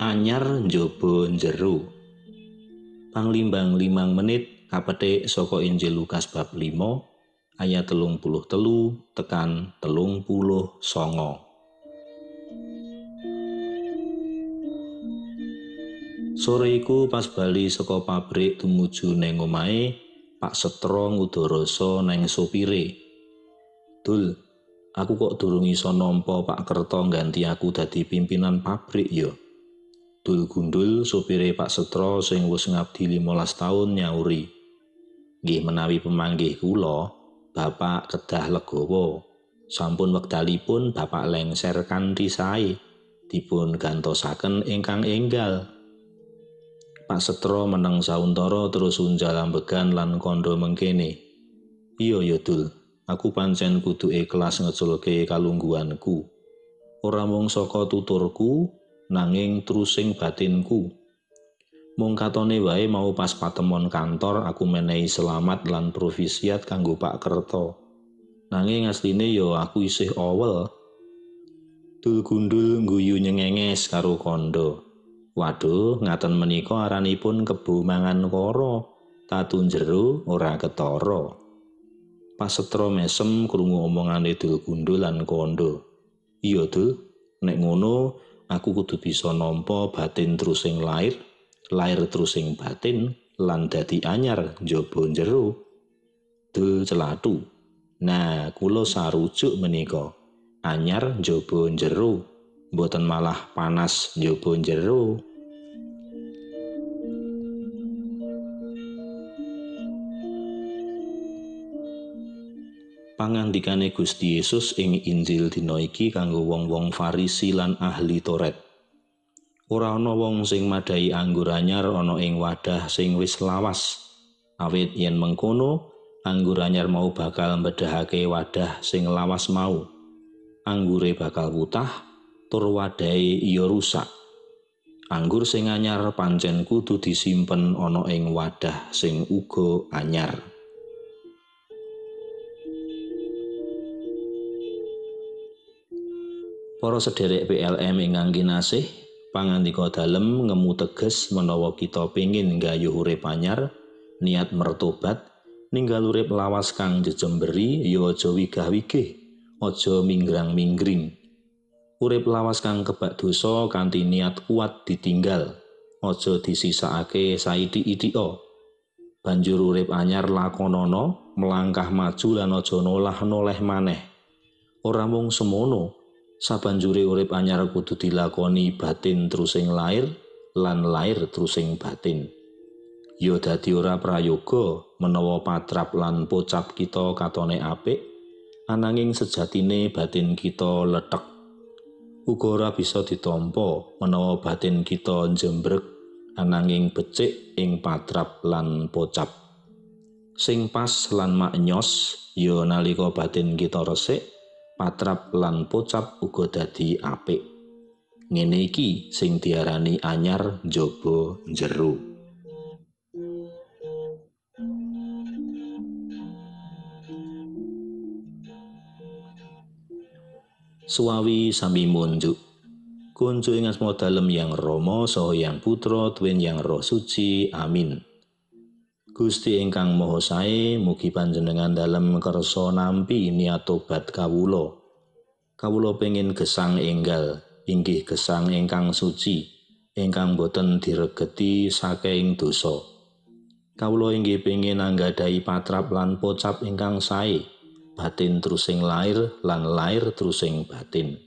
anyar njaba jero panglimbang limang menit kapetik saka Injil Lukas bab 5 ayat telung puluh telu tekan telung puluh songo sore iku pas bali saka pabrik tumuju neng omahe Pak Setro ngudoroso neng sopire. Dul aku kok durung iso nampa Pak Kerto ganti aku dadi pimpinan pabrik yo Dul gundul sopire Pak Setro sing wis ngabdi 15 taun nyauri nggih menawi pemanggih kula Bapak kedah legowo sampun wekdalipun Bapak lengser kanthi sae dipun gantosaken ingkang enggal Pak Setro meneng sauntara terus unjal ambegan lan kondo mengkene. Iyo ya dul, aku pancen kudu ikhlas ngeculke kalungguanku. Ora mung saka tuturku, nanging trusing batinku. Mung katone wae mau pas patemon kantor aku menehi selamat lan provisiat kanggo Pak Kerto. Nanging asline yo aku isih awel. Dul gundul guyu nyengenges karo kondo. Waduh, ngaten menika aranipun kebu mangan koro, tatu jero ora ketara. Pas setro mesem krungu omongane Dul Gundul lan Kondo. Iya, Dul, nek ngono aku kudu bisa nampa batin terusing lair, lair terusing batin lan dadi anyar njaba jero. Dul celatu. Nah, kula sarujuk menika. Anyar njaba jero, mboten malah panas njaba jero. Pangandikane Gusti Yesus ing Injil dina iki kanggo wong-wong Farisi lan ahli Toret. Ora ana wong sing madai anggur anyar ana ing wadah sing wis lawas. Awit yen mengkono, anggur anyar mau bakal mbedahake wadah sing lawas mau. Anggure bakal wutah, tur wadahe iya rusak. Anggur sing anyar pancen kudu disimpen ana ing wadah sing uga anyar. Para sederek PLM ingkang kinasih, pangandika dalem ngemu teges menawa kita pengin nggayuh urip anyar, niat mertobat, ninggal urip lawas kang jejemberi ya aja wigah-wigih, aja minggrang-minggring. Urip lawas kang kebak dosa kanthi niat kuat ditinggal, aja disisakake saithik-ithika. Banjur urip anyar lakonana, melangkah maju lan aja nolah noleh maneh. Ora mung semono, sabanjure urip anyar kudu dilakoni batin terusing lair lan lair terusing batin. Ya dadi ora prayoga menawa patrap lan pocap kita katone apik ananging sejatine batin kita letek. Uga ora bisa ditampa menawa batin kita jembrek ananging becik ing patrap lan pocap. Sing pas lan maknyos ya nalika batin kita resik patrap lan pocap uga dadi apik. Ngene iki sing diarani anyar njaba jero. Suawi sami munjuk. Kuncu ing asma dalem yang Rama saha yang Putra tuwin yang Roh Suci. Amin. Gusti ingkang Maha Sae, mugi panjenengan dalem kersa nampi niat tobat kawula. Kawula pengin gesang enggal, inggih gesang ingkang suci, ingkang boten diregeti saking dosa. Kawula inggih pengin anggadhahi patrap lan pocap ingkang sae, batin terusing lair lan lair terusing batin.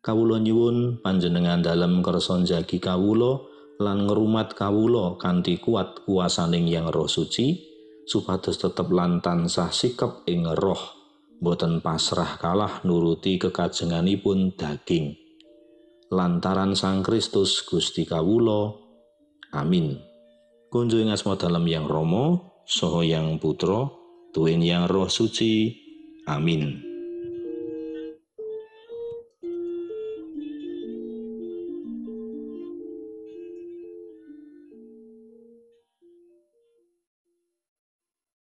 Kawula nyuwun panjenengan dalem kersa jagi kawula, lan ngrumat kawula kanthi kuat kuasaning yang roh suci supados tetep lan tansah sikap ing roh boten pasrah kalah nuruti kekajenganipun daging. Lantaran Sang Kristus Gusti kawula amin. Kunjung asma dalam yang Romo soho yang putra tuwin yang roh suci amin